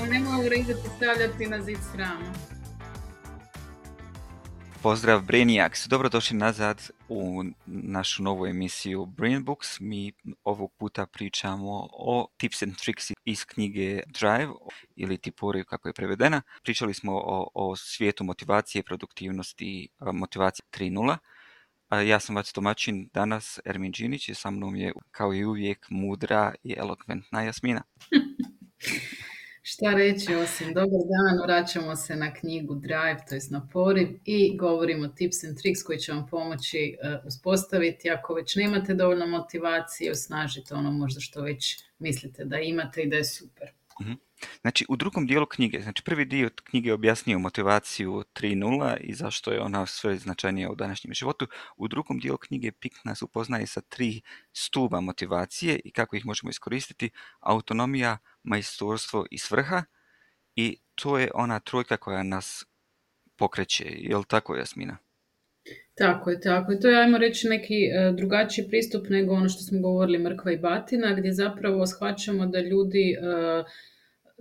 ali ne mogu izati stavljati na zid srama. Pozdrav Brainiacs, dobrodošli nazad u našu novu emisiju Brain Books. Mi ovog puta pričamo o tips and tricks iz knjige Drive ili Tipori kako je prevedena. Pričali smo o, svijetu motivacije, produktivnosti, motivacije 3.0. Ja sam vaš domaćin danas, Ermin Đinić, i sa mnom je, kao i uvijek, mudra i elokventna Jasmina. Šta reći osim dobar dan, vraćamo se na knjigu Drive, to jest na poriv i govorimo tips and tricks koji će vam pomoći eh, uspostaviti ako već nemate dovoljno motivacije, osnažite ono možda što već mislite da imate i da je super. Mhm. Znači u drugom dijelu knjige, znači prvi dio knjige objasnio motivaciju 3.0 i zašto je ona sve značajnija u današnjem životu. U drugom dijelu knjige Pik nas upoznaje sa tri stuba motivacije i kako ih možemo iskoristiti. Autonomija, majstorstvo i svrha. I to je ona trojka koja nas pokreće. Je li tako, Jasmina? Tako je, tako je. To je, ajmo reći, neki e, drugačiji pristup nego ono što smo govorili mrkva i batina, gdje zapravo shvaćamo da ljudi e,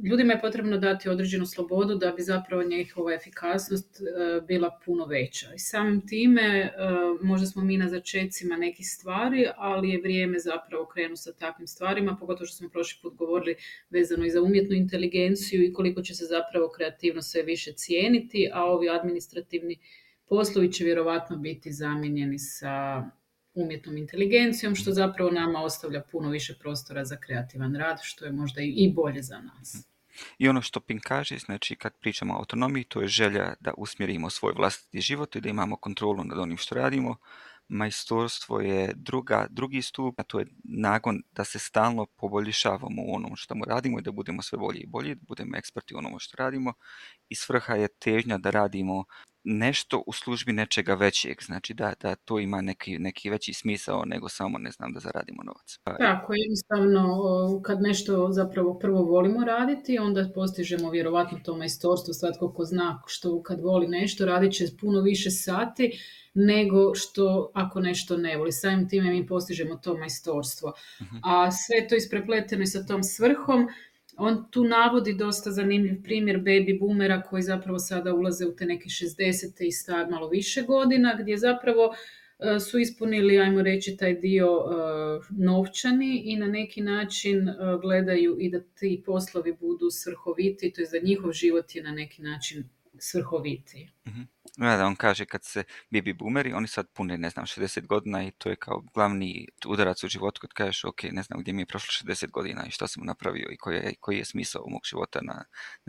ljudima je potrebno dati određenu slobodu da bi zapravo njihova efikasnost e, bila puno veća. I samim time e, možda smo mi na začecima nekih stvari, ali je vrijeme zapravo krenu sa takvim stvarima, pogotovo što smo prošli put govorili vezano i za umjetnu inteligenciju i koliko će se zapravo kreativno sve više cijeniti, a ovi administrativni poslovi će vjerovatno biti zamijenjeni sa umjetnom inteligencijom, što zapravo nama ostavlja puno više prostora za kreativan rad, što je možda i bolje za nas. I ono što Pink kaže, znači kad pričamo o autonomiji, to je želja da usmjerimo svoj vlastiti život i da imamo kontrolu nad onim što radimo. Majstorstvo je druga, drugi stup, a to je nagon da se stalno poboljšavamo u onom što radimo i da budemo sve bolji i bolji, da budemo eksperti u onom što radimo. I svrha je težnja da radimo nešto u službi nečega većeg, znači da, da to ima neki, neki veći smisao nego samo ne znam da zaradimo novac. Pa Tako, jednostavno kad nešto zapravo prvo volimo raditi, onda postižemo vjerovatno to majstorstvo, svatko ko zna što kad voli nešto, radit će puno više sati nego što ako nešto ne voli. Samim time mi postižemo to majstorstvo. Mhm. A sve to isprepleteno je sa tom svrhom, on tu navodi dosta zanimljiv primjer baby boomera koji zapravo sada ulaze u te neke 60. i star malo više godina gdje zapravo e, su ispunili, ajmo reći, taj dio e, novčani i na neki način e, gledaju i da ti poslovi budu svrhoviti, to je za njihov život je na neki način mm Ja, da on kaže kad se baby boomeri, oni sad pune, ne znam, 60 godina i to je kao glavni udarac u životu kad kažeš, ok, ne znam gdje mi je prošlo 60 godina i što sam napravio i koji je, koji je smisao mog života na,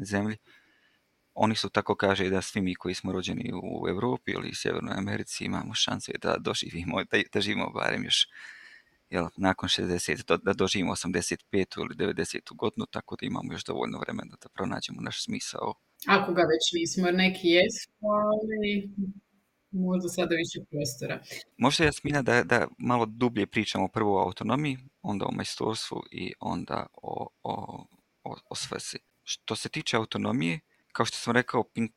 zemlji. Oni su tako kaže da svi mi koji smo rođeni u Europi ili Sjevernoj Americi imamo šanse da doživimo, da, da živimo barem još jel, nakon 60, da doživimo 85. ili 90. godinu, tako da imamo još dovoljno vremena da pronađemo naš smisao ako ga već nismo, neki jesu, ali možda sada više prostora. Možda Jasmina da, da malo dublje pričamo prvo o autonomiji, onda o majstorstvu i onda o, o, o, o svrsi. Što se tiče autonomije, kao što sam rekao, Pink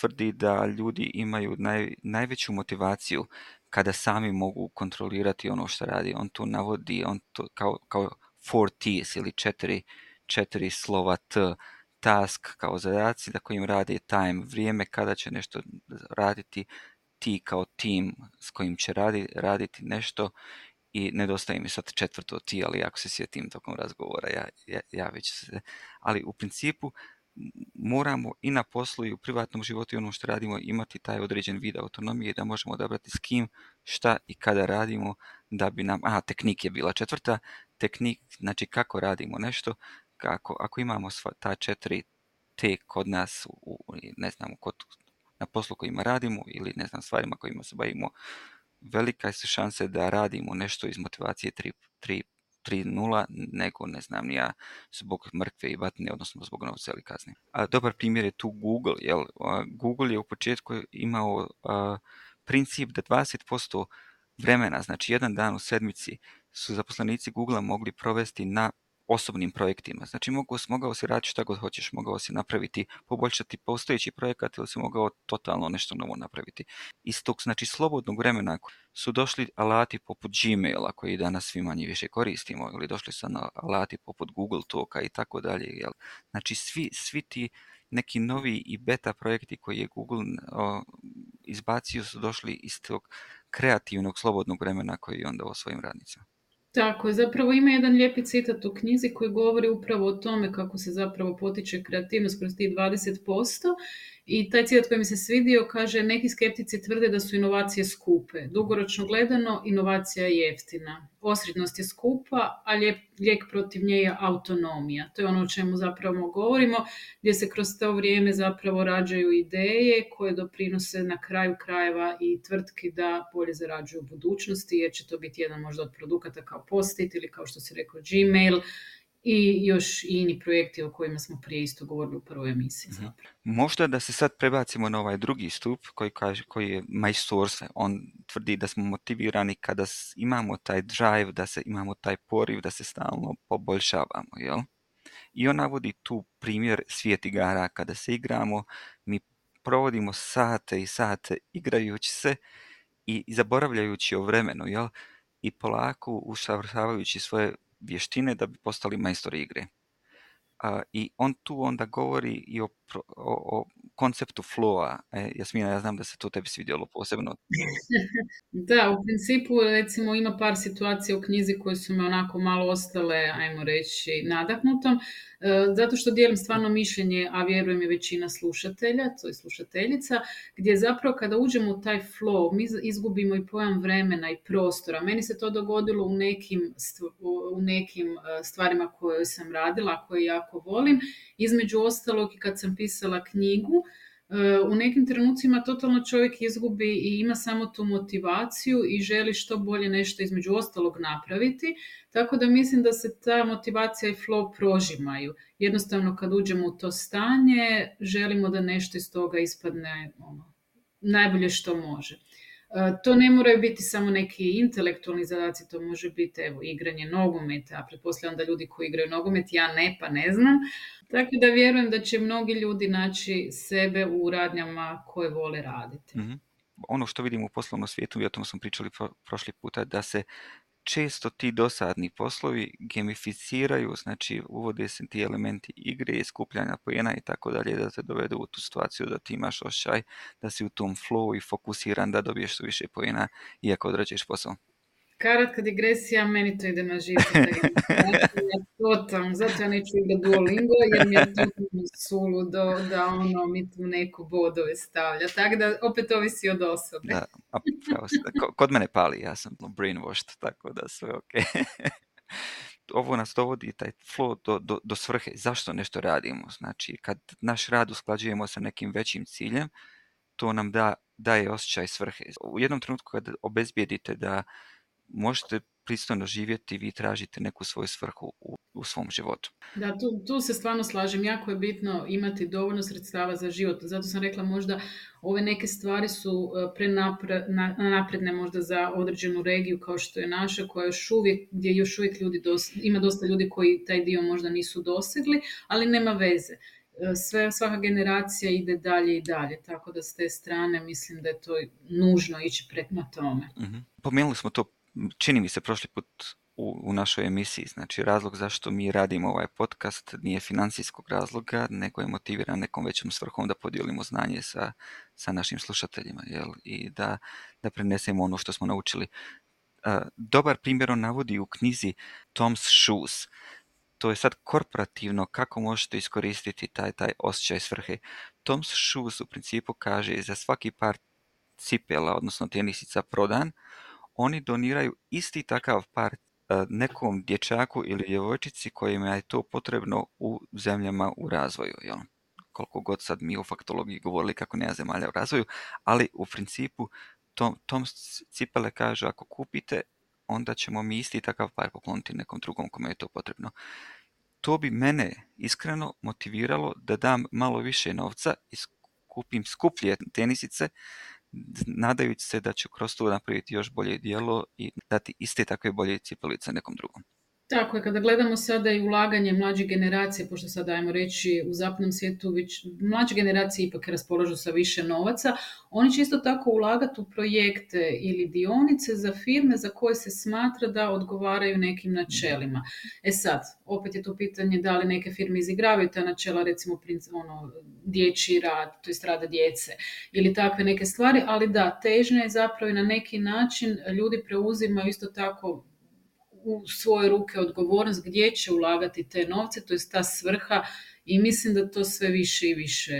tvrdi da ljudi imaju najveću motivaciju kada sami mogu kontrolirati ono što radi. On tu navodi on to kao, kao four T's ili četiri, četiri slova T task kao zadaci da kojim radi time, vrijeme kada će nešto raditi, ti kao tim s kojim će radi, raditi nešto i nedostaje mi sad četvrto ti, ali ako se sjetim tokom razgovora, ja, ja, se. Ali u principu moramo i na poslu i u privatnom životu i onom što radimo imati taj određen vid autonomije da možemo odabrati s kim, šta i kada radimo da bi nam, a teknik je bila četvrta, teknik, znači kako radimo nešto, ako imamo sva, ta četiri T kod nas, ne znam, kod, na poslu kojima radimo ili ne znam, stvarima kojima se bavimo, velika su šanse da radimo nešto iz motivacije 3.0 nego, ne znam, ja zbog mrkve i vatne, odnosno zbog novca ili kazne. A, dobar primjer je tu Google, jel? Google je u početku imao princip da 20% vremena, znači jedan dan u sedmici, su zaposlenici Google-a mogli provesti na osobnim projektima. Znači mogao, mogao si raditi što god hoćeš, mogao si napraviti, poboljšati postojeći projekat ili si mogao totalno nešto novo napraviti. Iz tog znači slobodnog vremena su došli alati poput Gmaila koji danas svi manje više koristimo ili došli su alati poput Google Talka i tako dalje. Jel? Znači svi, svi ti neki novi i beta projekti koji je Google izbacio su došli iz tog kreativnog slobodnog vremena koji je onda o svojim radnicama. Tako zapravo ima jedan lijepi citat u knjizi koji govori upravo o tome kako se zapravo potiče kreativnost kroz tih 20% i taj citat koji mi se svidio kaže neki skeptici tvrde da su inovacije skupe. Dugoročno gledano inovacija je jeftina. Osrednost je skupa, a lijek, protiv nje je autonomija. To je ono o čemu zapravo govorimo, gdje se kroz to vrijeme zapravo rađaju ideje koje doprinose na kraju krajeva i tvrtki da bolje zarađuju u budućnosti, jer će to biti jedan možda od produkata kao Postit ili kao što se rekao Gmail i još i projekti o kojima smo prije isto govorili u prvoj emisiji. Mhm. Možda da se sad prebacimo na ovaj drugi stup koji, kaže, koji je my source. On tvrdi da smo motivirani kada imamo taj drive, da se imamo taj poriv, da se stalno poboljšavamo. Jel? I on navodi tu primjer svijet igara. Kada se igramo, mi provodimo sate i sate igrajući se i zaboravljajući o vremenu. Jel? I polako usavršavajući svoje vještine da bi postali majstori igre. I on tu onda govori i o, konceptu flowa. E, Jasmina, ja znam da se to tebi svidjelo posebno. da, u principu recimo ima par situacija u knjizi koje su me onako malo ostale, ajmo reći, nadahnutom. E, zato što dijelim stvarno mišljenje, a vjerujem je većina slušatelja, to je slušateljica, gdje zapravo kada uđemo u taj flow, mi izgubimo i pojam vremena i prostora. Meni se to dogodilo u nekim, u nekim e, stvarima koje sam radila, koje jako volim. Između ostalog i kad sam pisala knjigu, Eh, u nekim trenucima totalno čovjek izgubi i ima samo tu motivaciju i želi što bolje nešto između ostalog napraviti. Tako da mislim da se ta motivacija i flow prožimaju. Jednostavno kad uđemo u to stanje, želimo da nešto iz toga ispadne ono, najbolje što može. Eh, to ne moraju biti samo neki intelektualni zadaci, to može biti evo, igranje nogometa, a pretpostavljam da ljudi koji igraju nogomet, ja ne pa ne znam, tako da vjerujem da će mnogi ljudi naći sebe u radnjama koje vole raditi. Mhm. Ono što vidim u poslovnom svijetu, i o tom smo pričali prošli puta, da se često ti dosadni poslovi gamificiraju, znači uvode se ti elementi igre, skupljanja pojena i tako dalje, da te dovedu u tu situaciju da ti imaš ošaj, da si u tom flow i fokusiran da dobiješ više pojena iako odrađuješ posao. Karatka digresija, meni to ide na život. zato ja neću da Duolingo jer mi je da ono mi tu neko bodove stavlja. Tako da opet ovisi od osobe. Da, a, kod mene pali, ja sam ono brainwashed, tako da sve ok. Ovo nas dovodi, taj flow, do, svrhe. Zašto nešto radimo? Znači, kad naš rad usklađujemo sa nekim većim ciljem, to nam da, daje osjećaj svrhe. U jednom trenutku kad obezbijedite da možete pristojno živjeti, vi tražite neku svoju svrhu u, svom životu. Da, tu, tu se stvarno slažem. Jako je bitno imati dovoljno sredstava za život. Zato sam rekla možda ove neke stvari su e, prenapredne možda za određenu regiju kao što je naša koja još uvijek, gdje još uvijek ljudi ima dosta ljudi koji taj dio možda nisu dosegli, ali nema veze. E, sve, svaka generacija ide dalje i dalje, tako da s te strane mislim da je to nužno ići prema tome. uh smo to čini mi se prošli put u, u našoj emisiji. Znači, razlog zašto mi radimo ovaj podcast nije financijskog razloga, nego je motiviran nekom većom svrhom da podijelimo znanje sa, sa našim slušateljima jel? i da, da prenesemo ono što smo naučili. E, dobar primjer on navodi u knjizi Tom's Shoes. To je sad korporativno kako možete iskoristiti taj, taj osjećaj svrhe. Tom's Shoes u principu kaže za svaki par cipela, odnosno tenisica prodan, oni doniraju isti takav par e, nekom dječaku ili djevojčici kojima je to potrebno u zemljama u razvoju. Jel? Koliko god sad mi u faktologiji govorili kako nema zemalja u razvoju, ali u principu Tom, Tom Cipele kaže ako kupite, onda ćemo mi isti takav par pokloniti nekom drugom kome je to potrebno. To bi mene iskreno motiviralo da dam malo više novca i kupim skuplje tenisice nadajući se da ću kroz to napraviti još bolje dijelo i dati iste takve bolje cipelice nekom drugom. Tako je, kada gledamo sada i ulaganje mlađe generacije, pošto sad dajemo reći u zapadnom svijetu, mlađe generacije ipak raspolažu sa više novaca, oni će isto tako ulagati u projekte ili dionice za firme za koje se smatra da odgovaraju nekim načelima. E sad, opet je to pitanje da li neke firme izigravaju ta načela, recimo ono, dječji rad, to je strada djece ili takve neke stvari, ali da, težnja je zapravo i na neki način ljudi preuzimaju isto tako u svoje ruke odgovornost gdje će ulagati te novce, to je ta svrha i mislim da to sve više i više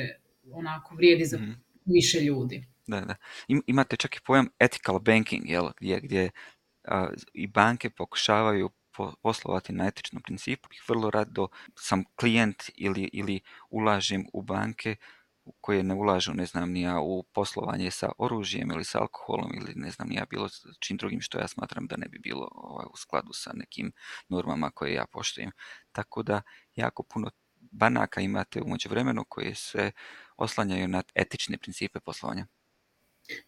onako vrijedi za mhm. više ljudi. Da, da. Imate čak i pojam ethical banking, Gdje, gdje a, i banke pokušavaju poslovati na etičnom principu i vrlo rado sam klijent ili, ili ulažem u banke koje ne ulažu, ne znam, nija u poslovanje sa oružjem ili sa alkoholom ili ne znam, nija bilo čim drugim što ja smatram da ne bi bilo ovaj, u skladu sa nekim normama koje ja poštujem. Tako da jako puno banaka imate u vremenu koje se oslanjaju na etične principe poslovanja.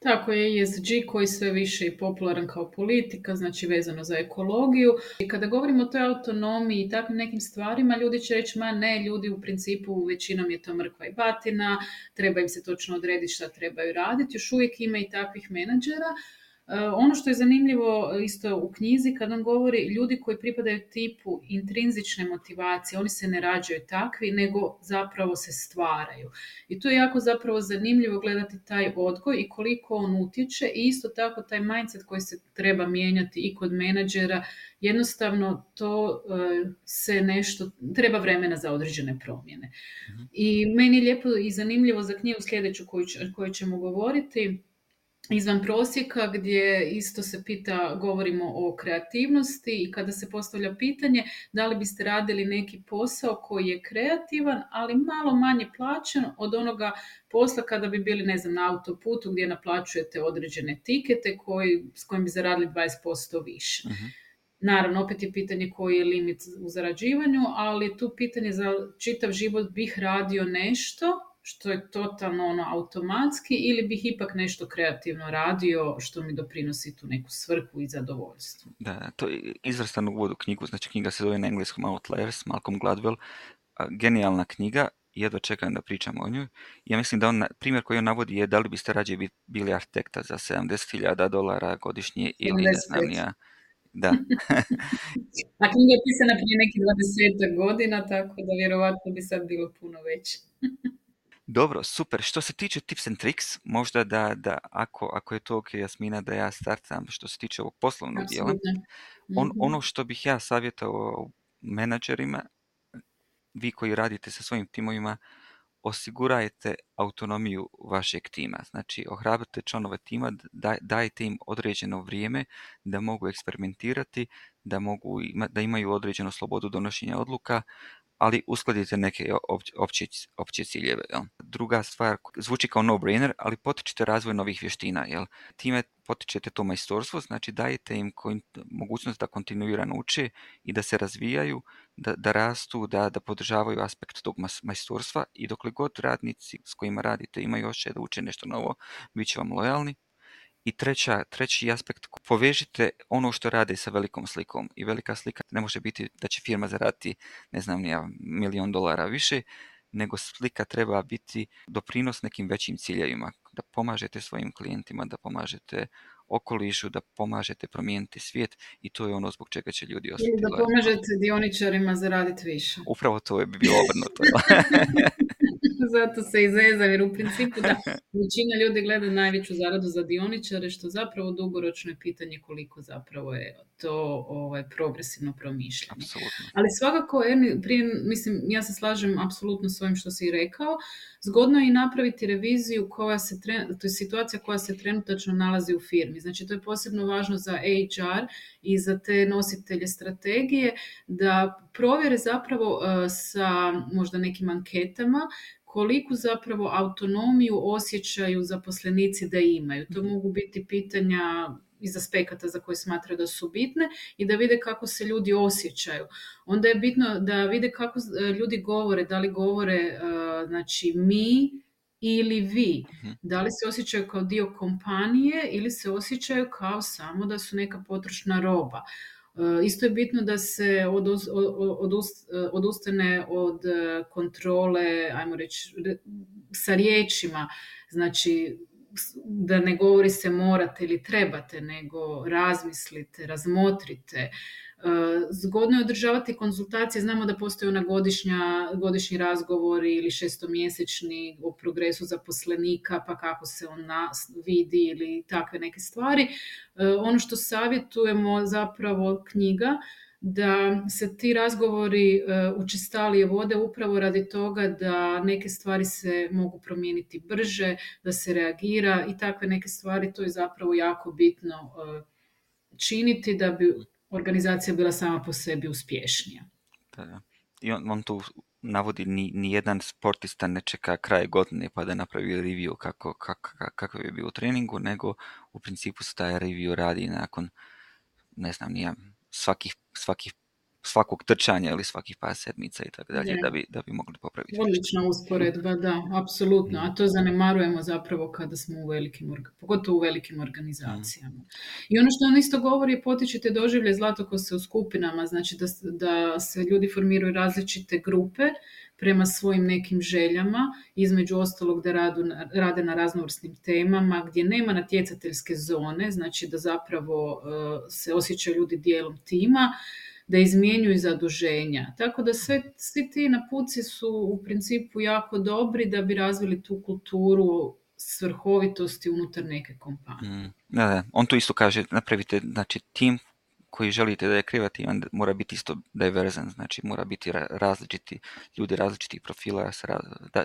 Tako je ESG koji sve više i popularan kao politika, znači vezano za ekologiju. I kada govorimo o toj autonomiji i takvim nekim stvarima, ljudi će reći, ma ne, ljudi u principu većinom je to mrkva i batina, treba im se točno odrediti šta trebaju raditi, još uvijek ima i takvih menadžera, E, ono što je zanimljivo e, isto u knjizi kad on govori ljudi koji pripadaju tipu intrinzične motivacije, oni se ne rađaju takvi nego zapravo se stvaraju. I tu je jako zapravo zanimljivo gledati taj odgoj i koliko on utječe i isto tako taj mindset koji se treba mijenjati i kod menadžera. Jednostavno to e, se nešto, treba vremena za određene promjene. Mhm. I meni je lijepo i zanimljivo za knjigu sljedeću koju, koju ćemo govoriti izvan prosjeka gdje isto se pita, govorimo o kreativnosti i kada se postavlja pitanje da li biste radili neki posao koji je kreativan, ali malo manje plaćen od onoga posla kada bi bili, ne znam, na autoputu gdje naplaćujete određene tikete koji, s kojim bi zaradili 20% više. Mhm. Naravno, opet je pitanje koji je limit u zarađivanju, ali tu pitanje za čitav život bih radio nešto što je totalno ono automatski ili bih ipak nešto kreativno radio što mi doprinosi tu neku svrhu i zadovoljstvo. Da, to je izvrstan uvod u knjigu, znači knjiga se zove na engleskom Outliers, Malcolm Gladwell, genijalna knjiga, jedva čekam da pričam o njoj. Ja mislim da on, primjer koji on navodi je da li biste rađe bili arhitekta za 70.000 dolara godišnje ili ne znam ja. Da. A knjiga je pisana prije nekih 20 godina, tako da vjerovatno bi sad bilo puno veće. Dobro, super. Što se tiče tips and tricks, možda da, da ako, ako je to ok, Jasmina, da ja startam što se tiče ovog poslovnog dijela. Mhm. Ono što bih ja savjetao menadžerima, vi koji radite sa svojim timovima, osigurajte autonomiju vašeg tima. Znači, ohrabrite članove tima, dajte im određeno vrijeme da mogu eksperimentirati, da, mogu, da imaju određenu slobodu donošenja odluka, ali uskladite neke opće, opće ciljeve. Jel? Druga stvar, zvuči kao no-brainer, ali potičete razvoj novih vještina. Jel? Time potičete to majstorstvo, znači dajete im mogućnost da kontinuirano uče i da se razvijaju, da, da rastu, da, da podržavaju aspekt tog majstorstva i dokle god radnici s kojima radite imaju još da uče nešto novo, bit će vam lojalni i treća, treći aspekt, povežite ono što rade sa velikom slikom. I velika slika ne može biti da će firma zaraditi, ne znam, nija, milion dolara više, nego slika treba biti doprinos nekim većim ciljevima. Da pomažete svojim klijentima, da pomažete okolišu, da pomažete promijeniti svijet i to je ono zbog čega će ljudi ostati. Da pomažete dioničarima zaraditi više. Upravo to je bi bilo obrnuto. Zato se zezam, jer u principu da većina ljudi gleda najveću zaradu za dioničare, što zapravo dugoročno je pitanje koliko zapravo je to ovaj, progresivno promišljanje. Absolutno. Ali svakako, prije, mislim, ja se slažem apsolutno s ovim što si rekao, zgodno je i napraviti reviziju koja se, to je situacija koja se trenutačno nalazi u firmi. Znači, to je posebno važno za HR i za te nositelje strategije da provjere zapravo e, sa možda nekim anketama koliku zapravo autonomiju osjećaju zaposlenici da imaju. To mhm. mogu biti pitanja iz aspekata za koje smatraju da su bitne i da vide kako se ljudi osjećaju. Onda je bitno da vide kako e, ljudi govore, da li govore e, znači mi ili vi. Mhm. Da li se osjećaju kao dio kompanije ili se osjećaju kao samo da su neka potrošna roba. E, isto je bitno da se odustane od kontrole, ajmo reći, sa riječima. Znači, da ne govori se morate ili trebate, nego razmislite, razmotrite. E, zgodno je održavati konzultacije, znamo da postoje ona godišnja, godišnji razgovori ili šestomjesečni o progresu zaposlenika, pa kako se on vidi ili takve neke stvari. E, ono što savjetujemo zapravo knjiga, da se ti razgovori e, učestalije vode upravo radi toga da neke stvari se mogu promijeniti brže, da se reagira i takve neke stvari, to je zapravo jako bitno e, činiti da bi organizacija bila sama po sebi uspješnija. Da. I on, tu navodi ni, jedan sportista ne čeka kraj godine pa da napravi review kako, kakav je bio u treningu, nego u principu se taj review radi nakon, ne znam, nije svakih, svakih svakog trčanja ili svakih par sedmica i tako dalje, da bi, da bi mogli popraviti. Odlična usporedba, da, apsolutno. Mm. A to zanemarujemo zapravo kada smo u velikim, pogotovo u velikim organizacijama. Mm. I ono što on isto govori, potičite doživlje se u skupinama, znači da, da se ljudi formiraju različite grupe prema svojim nekim željama, između ostalog da rade na raznovrsnim temama gdje nema natjecateljske zone, znači da zapravo e, se osjećaju ljudi dijelom tima, da izmjenjuju zaduženja. Tako da sve, svi ti napuci su u principu jako dobri da bi razvili tu kulturu svrhovitosti unutar neke kompanije. Mm. da, da. On tu isto kaže, napravite znači, tim koji želite da je kreativan mora biti isto diverzan, znači mora biti različiti, ljudi različitih profila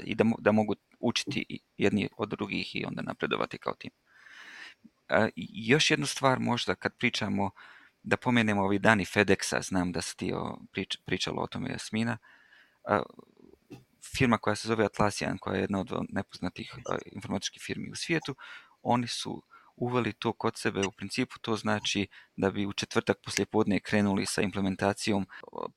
i da, mogu učiti jedni od drugih i onda napredovati kao tim. još jednu stvar možda kad pričamo, da pomenemo ovi dani FedExa, znam da si ti pričalo o tome Jasmina, firma koja se zove Atlassian, koja je jedna od nepoznatih informatičkih firmi u svijetu, oni su uveli to kod sebe, u principu to znači da bi u četvrtak poslijepodne krenuli sa implementacijom,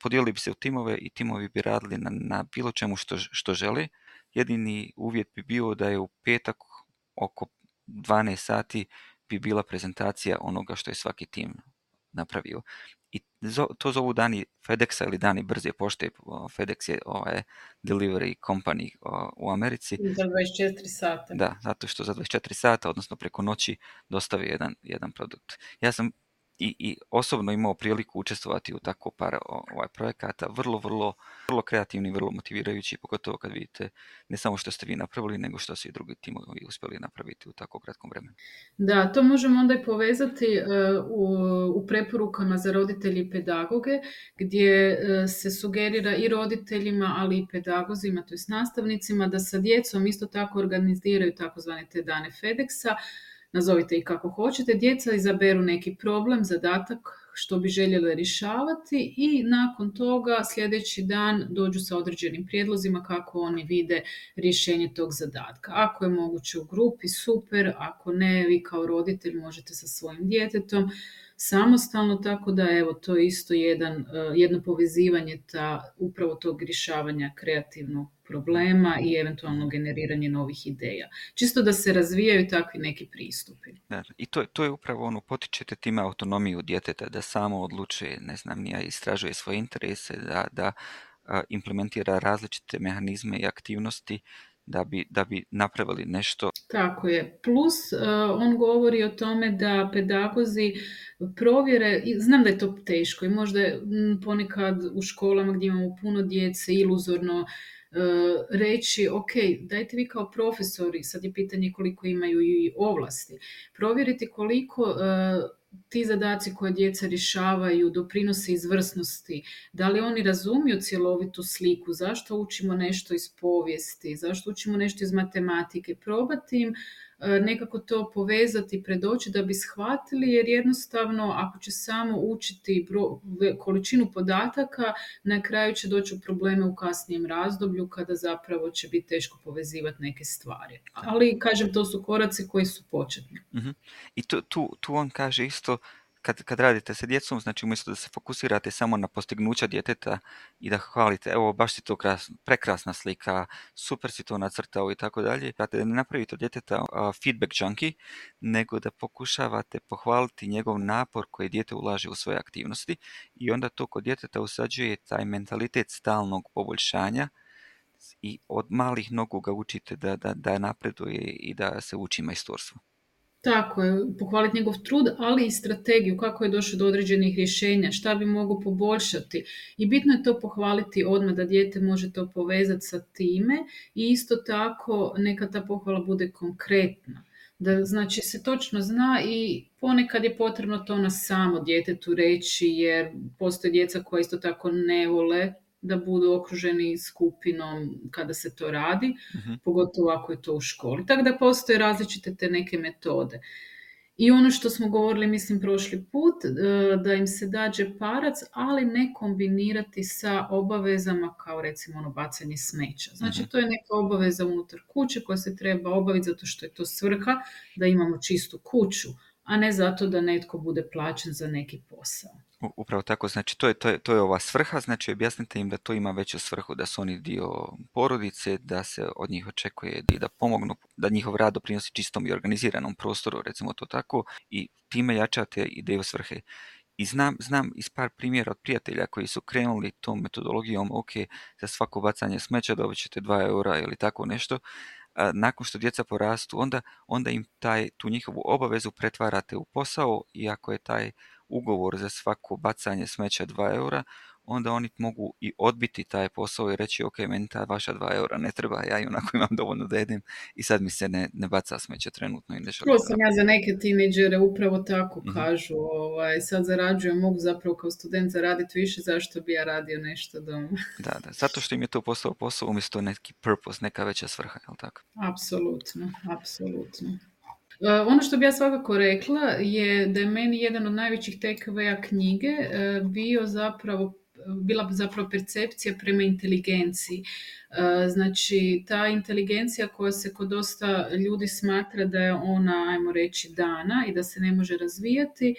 podijelili bi se u timove i timovi bi radili na, na bilo čemu što, što žele. Jedini uvjet bi bio da je u petak oko 12 sati bi bila prezentacija onoga što je svaki tim napravio i to zovu dani FedExa ili dani brze pošte. FedEx je ovaj delivery company u Americi. Za 24 sata. Da, zato što za 24 sata, odnosno preko noći, dostavi jedan, jedan produkt. Ja sam i, i osobno imao priliku učestvovati u tako par ovaj, projekata, vrlo, vrlo, vrlo kreativni, vrlo motivirajući, pogotovo kad vidite ne samo što ste vi napravili, nego što su i drugi timovi uspjeli napraviti u tako kratkom vremenu. Da, to možemo onda i povezati e, u, u preporukama za roditelje i pedagoge, gdje e, se sugerira i roditeljima, ali i pedagozima, to nastavnicima, da sa djecom isto tako organiziraju takozvane te dane FedExa, nazovite ih kako hoćete, djeca izaberu neki problem, zadatak što bi željele rješavati i nakon toga sljedeći dan dođu sa određenim prijedlozima kako oni vide rješenje tog zadatka. Ako je moguće u grupi, super, ako ne, vi kao roditelj možete sa svojim djetetom samostalno, tako da evo to je isto jedan, eh, jedno povezivanje ta, upravo tog rješavanja kreativno problema i eventualno generiranje novih ideja. Čisto da se razvijaju takvi neki pristupi. Da, I to, to je upravo ono, potičete time autonomiju djeteta, da samo odlučuje, ne znam, nija istražuje svoje interese, da, da implementira različite mehanizme i aktivnosti da bi, da bi napravili nešto. Tako je. Plus e, on govori o tome da pedagozi provjere, znam da je to teško i možda ponekad u školama gdje imamo puno djece iluzorno E, reći, ok, dajte vi kao profesori, sad je pitanje koliko imaju i ovlasti, provjeriti koliko e, ti zadaci koje djeca rješavaju doprinose izvrsnosti, da li oni razumiju cjelovitu sliku, zašto učimo nešto iz povijesti, zašto učimo nešto iz matematike, probati im E, nekako to povezati, predoći da bi shvatili jer jednostavno ako će samo učiti količinu podataka na kraju će doći u probleme u kasnijem razdoblju kada zapravo će biti teško povezivati neke stvari. Ali kažem to su koraci koji su početni. Mhm. I tu, tu, tu on kaže isto kad, kad radite sa djecom, znači umjesto da se fokusirate samo na postignuća djeteta i da hvalite, evo baš si to prekrasna slika, super si to nacrtao i tako dalje, da pa ne napravite od djeteta feedback junkie, nego da pokušavate pohvaliti njegov napor koji dijete ulaže u svoje aktivnosti i onda to kod djeteta usađuje taj mentalitet stalnog poboljšanja i od malih nogu ga učite da, da, da napreduje i da se uči majstorstvu. Tako je, pohvaliti njegov trud, ali i strategiju, kako je došlo do određenih rješenja, šta bi mogao poboljšati. I bitno je to pohvaliti odmah da dijete može to povezati sa time i isto tako neka ta pohvala bude konkretna. Da znači se točno zna i ponekad je potrebno to na samo djetetu reći jer postoje djeca koja isto tako ne vole da budu okruženi skupinom kada se to radi, mhm. pogotovo ako je to u školi. Tako da postoje različite te neke metode. I ono što smo govorili, mislim, prošli put, e, da im se dađe parac, ali ne kombinirati sa obavezama kao recimo ono bacanje smeća. Znači, mhm. to je neka obaveza unutar kuće koja se treba obaviti zato što je to svrha da imamo čistu kuću, a ne zato da netko bude plaćen za neki posao. Upravo tako, znači to je, to je, to je ova svrha, znači objasnite im da to ima veću svrhu, da su oni dio porodice, da se od njih očekuje da pomognu, da njihov rad doprinosi čistom i organiziranom prostoru, recimo to tako, i time jačate ideju svrhe. I znam, znam iz par primjera od prijatelja koji su krenuli tom metodologijom, ok, za svako bacanje smeća dobit ćete 2 eura ili tako nešto, a nakon što djeca porastu, onda, onda im taj, tu njihovu obavezu pretvarate u posao, iako je taj ugovor za svako bacanje smeća 2 eura, onda oni mogu i odbiti taj posao i reći ok, meni ta vaša 2 eura ne treba, ja i onako imam dovoljno da jedem i sad mi se ne, ne baca smeće trenutno. I sam ja za neke tineđere, upravo tako mhm. kažu, ovaj, sad zarađujem, mogu zapravo kao student zaraditi više, zašto bi ja radio nešto doma? da, da, zato što im je to posao posao umjesto neki purpose, neka veća svrha, jel tako? Apsolutno, apsolutno. E, ono što bih ja svakako rekla je da je meni jedan od najvećih tekveja knjige e, bio zapravo bila zapravo percepcija prema inteligenciji. E, znači, ta inteligencija koja se kod dosta ljudi smatra da je ona, ajmo reći, dana i da se ne može razvijati,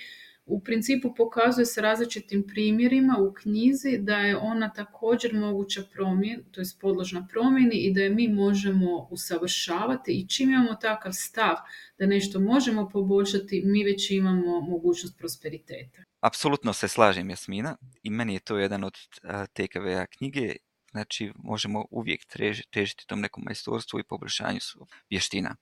u principu pokazuje se različitim primjerima u knjizi da je ona također moguća promjen, to je podložna promjeni i da je mi možemo usavršavati i čim imamo takav stav da nešto možemo poboljšati, mi već imamo mogućnost prosperiteta. Apsolutno se slažem, Jasmina, i meni je to jedan od e, tkv knjige, znači možemo uvijek težiti tom nekom majstorstvu i poboljšanju vještina.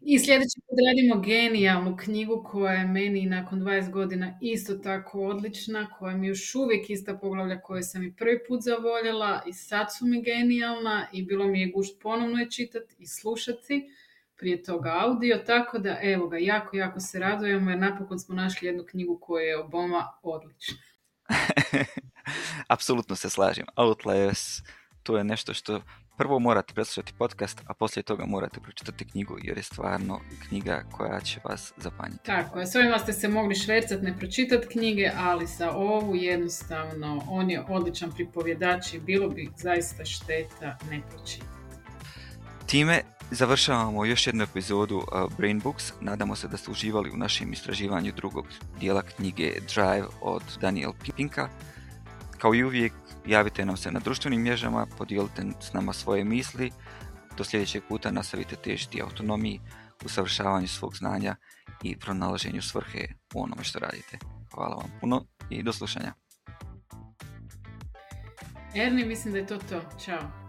I sljedeći put radimo genijalnu knjigu koja je meni nakon 20 godina isto tako odlična, koja mi još uvijek ista poglavlja koje sam i prvi put zavoljela i sad su mi genijalna i bilo mi je gušt ponovno je čitati i slušati prije toga audio, tako da evo ga, jako, jako se radujemo jer napokon smo našli jednu knjigu koja je oboma odlična. Apsolutno se slažem. Outliers, to je nešto što prvo morate preslušati podcast, a poslije toga morate pročitati knjigu jer je stvarno knjiga koja će vas zapanjiti. Tako je, s ste se mogli švercati, ne pročitati knjige, ali sa ovu jednostavno on je odličan pripovjedač i bilo bi zaista šteta ne pročitati. Time završavamo još jednu epizodu uh, Brain Books. Nadamo se da ste uživali u našem istraživanju drugog dijela knjige Drive od Daniel Pinka. Kao i uvijek, Javite nam se na društvenim mrežama, podijelite s nama svoje misli. Do sljedećeg puta nastavite težiti autonomiji, usavršavanju svog znanja i pronalaženju svrhe u onome što radite. Hvala vam puno i do slušanja. Erni, mislim da je to to. Ćao.